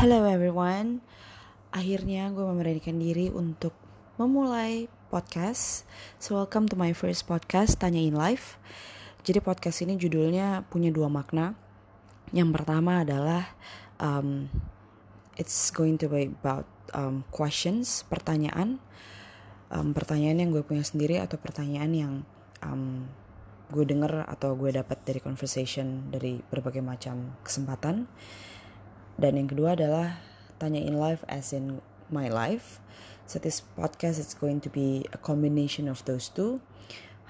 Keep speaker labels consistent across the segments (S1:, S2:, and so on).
S1: Hello everyone, akhirnya gue memberanikan diri untuk memulai podcast. So welcome to my first podcast, Tanyain Life. Jadi podcast ini judulnya punya dua makna. Yang pertama adalah um, it's going to be about um, questions, pertanyaan. Um, pertanyaan yang gue punya sendiri atau pertanyaan yang um, gue denger atau gue dapat dari conversation dari berbagai macam kesempatan dan yang kedua adalah tanya in life as in my life. So this podcast is going to be a combination of those two.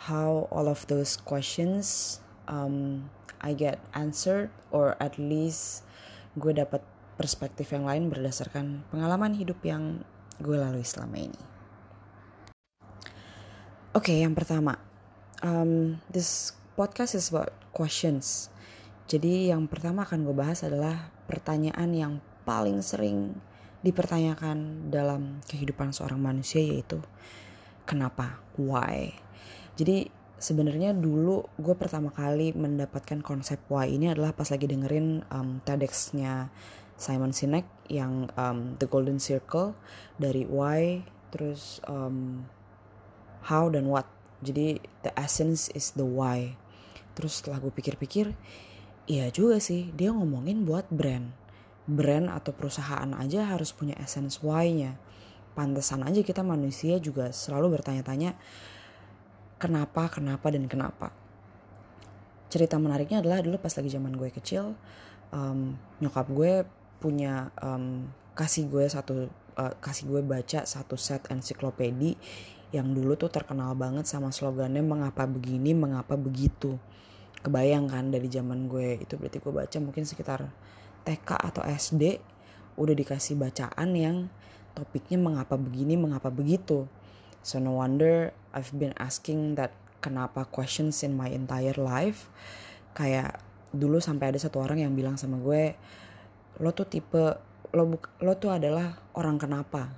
S1: How all of those questions um, I get answered or at least gue dapat perspektif yang lain berdasarkan pengalaman hidup yang gue lalui selama ini. Oke, okay, yang pertama, um, this podcast is about questions. Jadi yang pertama akan gue bahas adalah pertanyaan yang paling sering dipertanyakan dalam kehidupan seorang manusia yaitu kenapa, why. Jadi sebenarnya dulu gue pertama kali mendapatkan konsep why ini adalah pas lagi dengerin um, TEDx-nya Simon Sinek yang um, The Golden Circle dari why terus um, how dan what. Jadi the essence is the why. Terus setelah gue pikir-pikir, Iya juga sih, dia ngomongin buat brand. Brand atau perusahaan aja harus punya essence why-nya. Pantesan aja kita manusia juga selalu bertanya-tanya kenapa, kenapa, dan kenapa. Cerita menariknya adalah dulu pas lagi zaman gue kecil, um, nyokap gue punya um, kasih gue satu uh, kasih gue baca satu set ensiklopedi yang dulu tuh terkenal banget sama slogannya mengapa begini, mengapa begitu kebayang kan dari zaman gue itu berarti gue baca mungkin sekitar TK atau SD udah dikasih bacaan yang topiknya mengapa begini mengapa begitu. So no wonder I've been asking that kenapa questions in my entire life. Kayak dulu sampai ada satu orang yang bilang sama gue lo tuh tipe lo lo tuh adalah orang kenapa?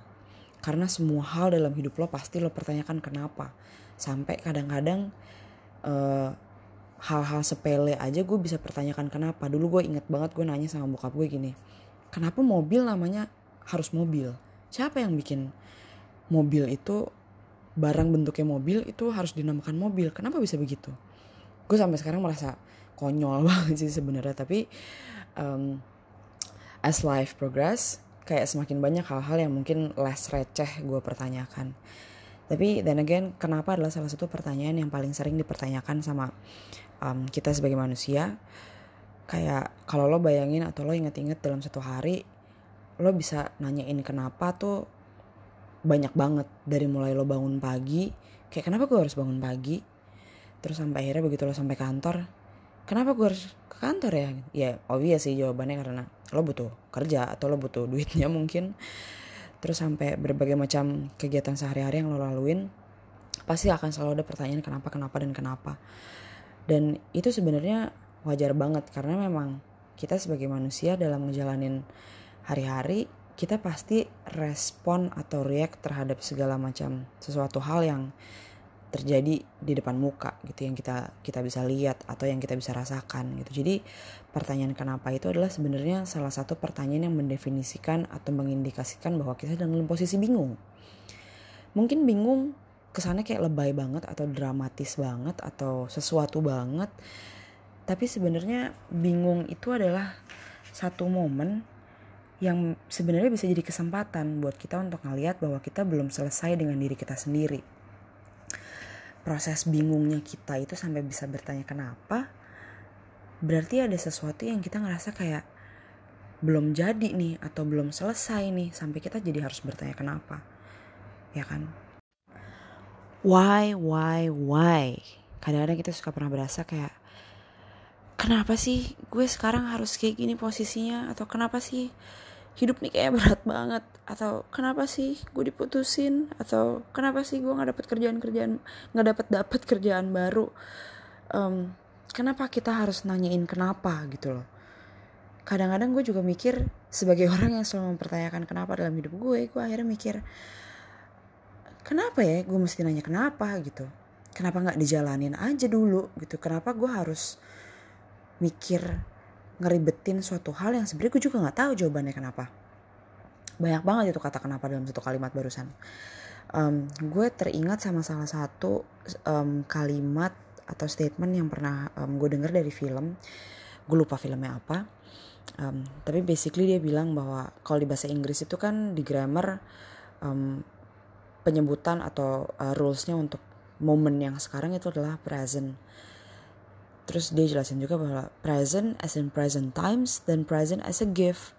S1: Karena semua hal dalam hidup lo pasti lo pertanyakan kenapa. Sampai kadang-kadang uh, hal-hal sepele aja gue bisa pertanyakan kenapa. Dulu gue inget banget gue nanya sama bokap gue gini kenapa mobil namanya harus mobil? Siapa yang bikin mobil itu barang bentuknya mobil itu harus dinamakan mobil? Kenapa bisa begitu? Gue sampai sekarang merasa konyol banget sih sebenarnya tapi um, as life progress kayak semakin banyak hal-hal yang mungkin less receh gue pertanyakan. Tapi then again kenapa adalah salah satu pertanyaan yang paling sering dipertanyakan sama um, kita sebagai manusia kayak kalau lo bayangin atau lo inget-inget dalam satu hari lo bisa nanyain kenapa tuh banyak banget dari mulai lo bangun pagi kayak kenapa gue harus bangun pagi terus sampai akhirnya begitu lo sampai kantor kenapa gue harus ke kantor ya? Ya obvious sih jawabannya karena lo butuh kerja atau lo butuh duitnya mungkin. Terus sampai berbagai macam kegiatan sehari-hari yang lo laluin pasti akan selalu ada pertanyaan kenapa kenapa dan kenapa dan itu sebenarnya wajar banget karena memang kita sebagai manusia dalam ngejalanin hari-hari kita pasti respon atau react terhadap segala macam sesuatu hal yang terjadi di depan muka gitu yang kita kita bisa lihat atau yang kita bisa rasakan gitu. Jadi pertanyaan kenapa itu adalah sebenarnya salah satu pertanyaan yang mendefinisikan atau mengindikasikan bahwa kita dalam posisi bingung. Mungkin bingung kesannya kayak lebay banget atau dramatis banget atau sesuatu banget. Tapi sebenarnya bingung itu adalah satu momen yang sebenarnya bisa jadi kesempatan buat kita untuk ngeliat bahwa kita belum selesai dengan diri kita sendiri. Proses bingungnya kita itu sampai bisa bertanya kenapa berarti ada sesuatu yang kita ngerasa kayak belum jadi nih atau belum selesai nih sampai kita jadi harus bertanya kenapa. Ya kan why, why, why. Kadang-kadang kita suka pernah berasa kayak, kenapa sih gue sekarang harus kayak gini posisinya? Atau kenapa sih hidup nih kayak berat banget? Atau kenapa sih gue diputusin? Atau kenapa sih gue gak dapet kerjaan-kerjaan, gak dapet dapet kerjaan baru? Um, kenapa kita harus nanyain kenapa gitu loh? Kadang-kadang gue juga mikir sebagai orang yang selalu mempertanyakan kenapa dalam hidup gue, gue akhirnya mikir, kenapa ya? Gue mesti nanya kenapa gitu. Kenapa nggak dijalanin aja dulu? Gitu. Kenapa gue harus mikir ngeribetin suatu hal yang sebenarnya gue juga nggak tahu jawabannya kenapa. Banyak banget itu kata kenapa dalam satu kalimat barusan. Um, gue teringat sama salah satu um, kalimat atau statement yang pernah um, gue denger dari film. Gue lupa filmnya apa. Um, tapi basically dia bilang bahwa kalau di bahasa Inggris itu kan di grammar um, penyebutan atau uh, rulesnya untuk momen yang sekarang itu adalah present. Terus dia jelasin juga bahwa present as in present times dan present as a gift.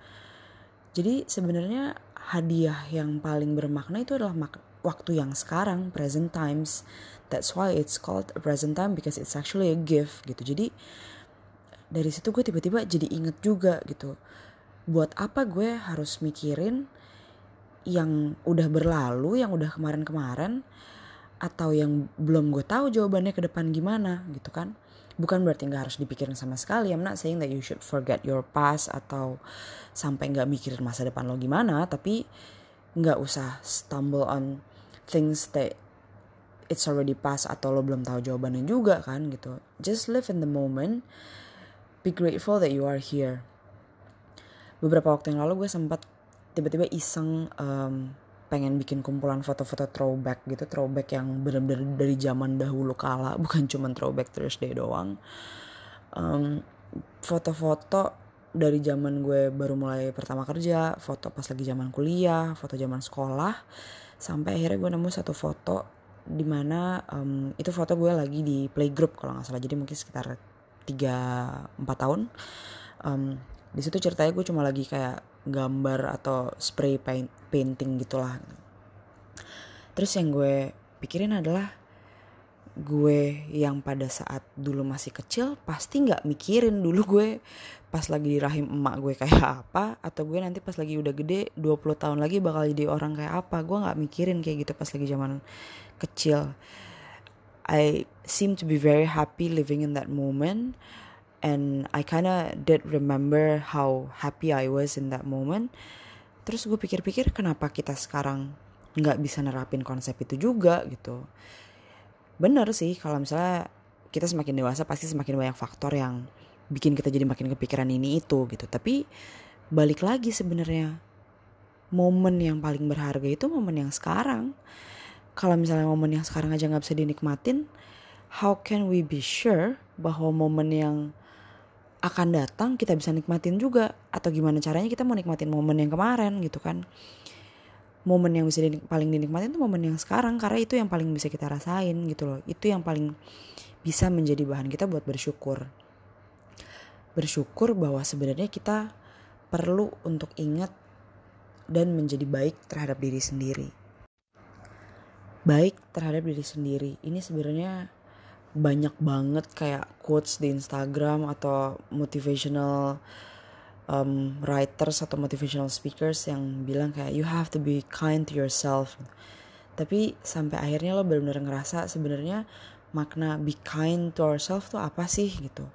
S1: Jadi sebenarnya hadiah yang paling bermakna itu adalah waktu yang sekarang present times. That's why it's called a present time because it's actually a gift gitu. Jadi dari situ gue tiba-tiba jadi inget juga gitu. Buat apa gue harus mikirin yang udah berlalu yang udah kemarin-kemarin atau yang belum gue tahu jawabannya ke depan gimana gitu kan? Bukan berarti nggak harus dipikirin sama sekali. I'm not saying that you should forget your past atau sampai nggak mikirin masa depan lo gimana tapi nggak usah stumble on things that it's already past atau lo belum tahu jawabannya juga kan gitu. Just live in the moment. Be grateful that you are here. Beberapa waktu yang lalu gue sempat tiba-tiba iseng um, pengen bikin kumpulan foto-foto throwback gitu throwback yang benar-benar dari zaman dahulu kala bukan cuma throwback Thursday doang. Um, foto-foto dari zaman gue baru mulai pertama kerja foto pas lagi zaman kuliah foto zaman sekolah sampai akhirnya gue nemu satu foto di mana um, itu foto gue lagi di playgroup kalau nggak salah jadi mungkin sekitar 3-4 tahun. Um, di situ ceritanya gue cuma lagi kayak gambar atau spray paint painting gitulah. Terus yang gue pikirin adalah gue yang pada saat dulu masih kecil pasti nggak mikirin dulu gue pas lagi di rahim emak gue kayak apa atau gue nanti pas lagi udah gede 20 tahun lagi bakal jadi orang kayak apa. Gue nggak mikirin kayak gitu pas lagi zaman kecil. I seem to be very happy living in that moment and I kinda did remember how happy I was in that moment. Terus gue pikir-pikir kenapa kita sekarang nggak bisa nerapin konsep itu juga gitu. Bener sih kalau misalnya kita semakin dewasa pasti semakin banyak faktor yang bikin kita jadi makin kepikiran ini itu gitu. Tapi balik lagi sebenarnya momen yang paling berharga itu momen yang sekarang. Kalau misalnya momen yang sekarang aja nggak bisa dinikmatin how can we be sure bahwa momen yang akan datang kita bisa nikmatin juga. Atau gimana caranya kita mau nikmatin momen yang kemarin gitu kan. Momen yang bisa dinik paling dinikmatin itu momen yang sekarang karena itu yang paling bisa kita rasain gitu loh. Itu yang paling bisa menjadi bahan kita buat bersyukur. Bersyukur bahwa sebenarnya kita perlu untuk ingat dan menjadi baik terhadap diri sendiri. Baik terhadap diri sendiri. Ini sebenarnya banyak banget kayak quotes di Instagram atau motivational um, writers atau motivational speakers yang bilang kayak you have to be kind to yourself. Tapi sampai akhirnya lo benar-benar ngerasa sebenarnya makna be kind to ourselves tuh apa sih gitu.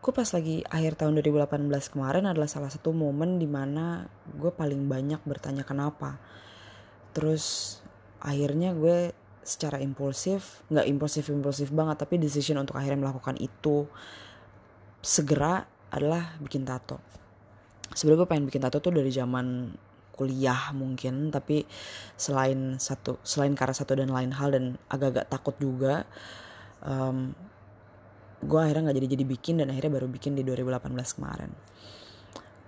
S1: Gue pas lagi akhir tahun 2018 kemarin adalah salah satu momen di mana gue paling banyak bertanya kenapa. Terus akhirnya gue secara impulsif nggak impulsif impulsif banget tapi decision untuk akhirnya melakukan itu segera adalah bikin tato. Sebenarnya gue pengen bikin tato tuh dari zaman kuliah mungkin tapi selain satu selain karena satu dan lain hal dan agak-agak takut juga um, gue akhirnya nggak jadi jadi bikin dan akhirnya baru bikin di 2018 kemarin.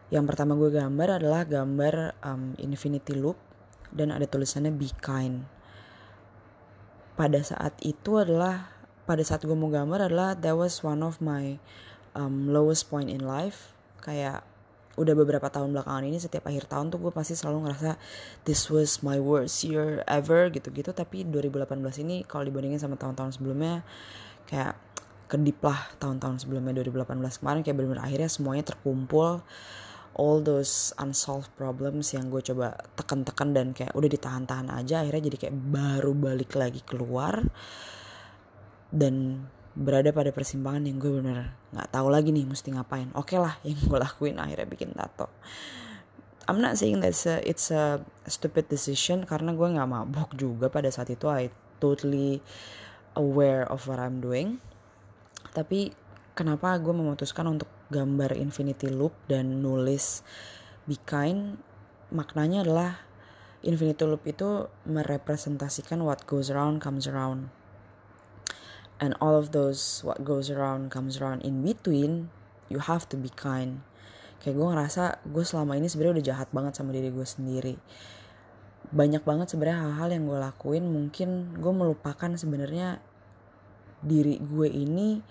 S1: Yang pertama gue gambar adalah gambar um, infinity loop dan ada tulisannya be kind pada saat itu adalah pada saat gue mau gambar adalah that was one of my um, lowest point in life. Kayak udah beberapa tahun belakangan ini setiap akhir tahun tuh gue pasti selalu ngerasa this was my worst year ever gitu-gitu. Tapi 2018 ini kalau dibandingin sama tahun-tahun sebelumnya kayak kedip lah tahun-tahun sebelumnya 2018 kemarin kayak bener-bener akhirnya semuanya terkumpul all those unsolved problems yang gue coba tekan-tekan dan kayak udah ditahan-tahan aja akhirnya jadi kayak baru balik lagi keluar dan berada pada persimpangan yang gue bener nggak tahu lagi nih mesti ngapain. Oke okay lah yang gue lakuin akhirnya bikin tato. I'm not saying that it's a, it's a stupid decision karena gue nggak mabok juga pada saat itu. I totally aware of what I'm doing. Tapi kenapa gue memutuskan untuk gambar infinity loop dan nulis be kind? Maknanya adalah infinity loop itu merepresentasikan what goes around comes around. And all of those what goes around comes around in between you have to be kind. Kayak gue ngerasa gue selama ini sebenarnya udah jahat banget sama diri gue sendiri. Banyak banget sebenarnya hal-hal yang gue lakuin mungkin gue melupakan sebenarnya diri gue ini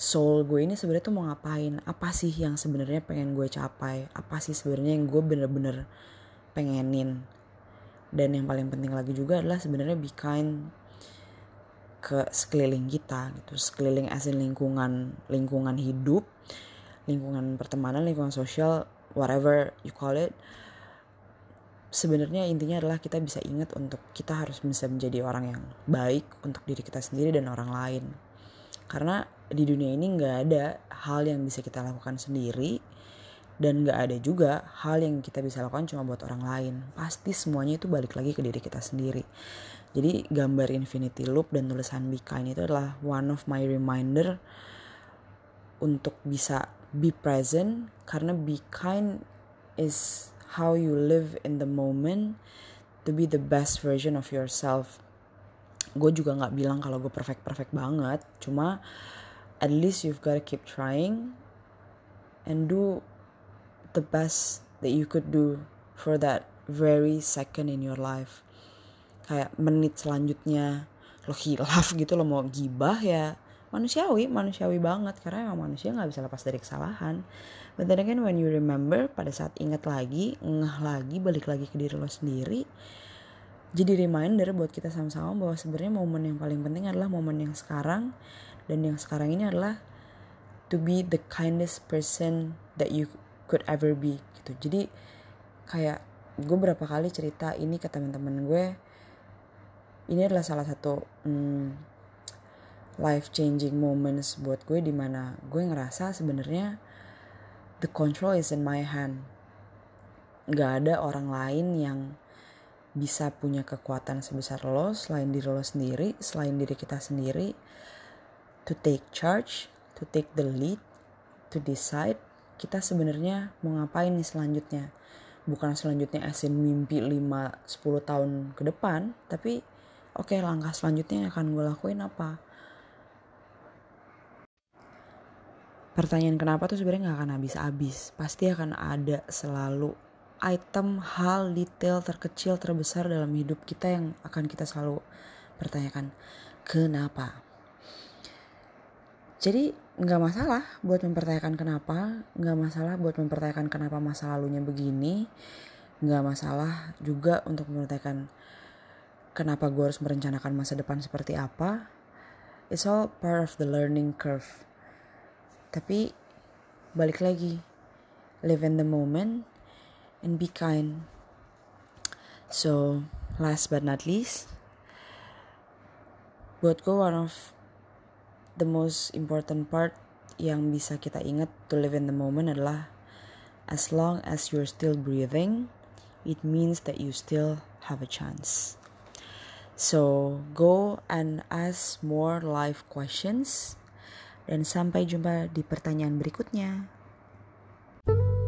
S1: soul gue ini sebenarnya tuh mau ngapain? Apa sih yang sebenarnya pengen gue capai? Apa sih sebenarnya yang gue bener-bener pengenin? Dan yang paling penting lagi juga adalah sebenarnya be kind ke sekeliling kita gitu. Sekeliling asin lingkungan lingkungan hidup lingkungan pertemanan lingkungan sosial whatever you call it. Sebenarnya intinya adalah kita bisa ingat untuk kita harus bisa menjadi orang yang baik untuk diri kita sendiri dan orang lain karena di dunia ini nggak ada hal yang bisa kita lakukan sendiri dan nggak ada juga hal yang kita bisa lakukan cuma buat orang lain. Pasti semuanya itu balik lagi ke diri kita sendiri. Jadi gambar infinity loop dan tulisan be kind itu adalah one of my reminder untuk bisa be present karena be kind is how you live in the moment to be the best version of yourself gue juga nggak bilang kalau gue perfect perfect banget. Cuma at least you've gotta keep trying and do the best that you could do for that very second in your life. Kayak menit selanjutnya lo hilaf gitu lo mau gibah ya manusiawi manusiawi banget. Karena emang manusia nggak bisa lepas dari kesalahan. But then again when you remember pada saat ingat lagi ngeh lagi balik lagi ke diri lo sendiri jadi reminder buat kita sama-sama bahwa sebenarnya momen yang paling penting adalah momen yang sekarang. Dan yang sekarang ini adalah to be the kindest person that you could ever be gitu. Jadi kayak gue berapa kali cerita ini ke teman-teman gue. Ini adalah salah satu hmm, life changing moments buat gue di mana gue ngerasa sebenarnya the control is in my hand. Nggak ada orang lain yang bisa punya kekuatan sebesar lo selain diri lo sendiri selain diri kita sendiri to take charge to take the lead to decide kita sebenarnya mau ngapain nih selanjutnya? Bukan selanjutnya asin mimpi 5-10 tahun ke depan tapi oke okay, langkah selanjutnya yang akan gue lakuin apa? Pertanyaan kenapa tuh sebenarnya nggak akan habis-habis. Pasti akan ada selalu item hal detail terkecil terbesar dalam hidup kita yang akan kita selalu pertanyakan kenapa jadi nggak masalah buat mempertanyakan kenapa, nggak masalah buat mempertanyakan kenapa masa lalunya begini, nggak masalah juga untuk mempertanyakan kenapa gue harus merencanakan masa depan seperti apa. It's all part of the learning curve. Tapi balik lagi, live in the moment and be kind. So last but not least, buat gue one of the most important part yang bisa kita ingat to live in the moment adalah as long as you're still breathing, it means that you still have a chance. So go and ask more life questions dan sampai jumpa di pertanyaan berikutnya. thank you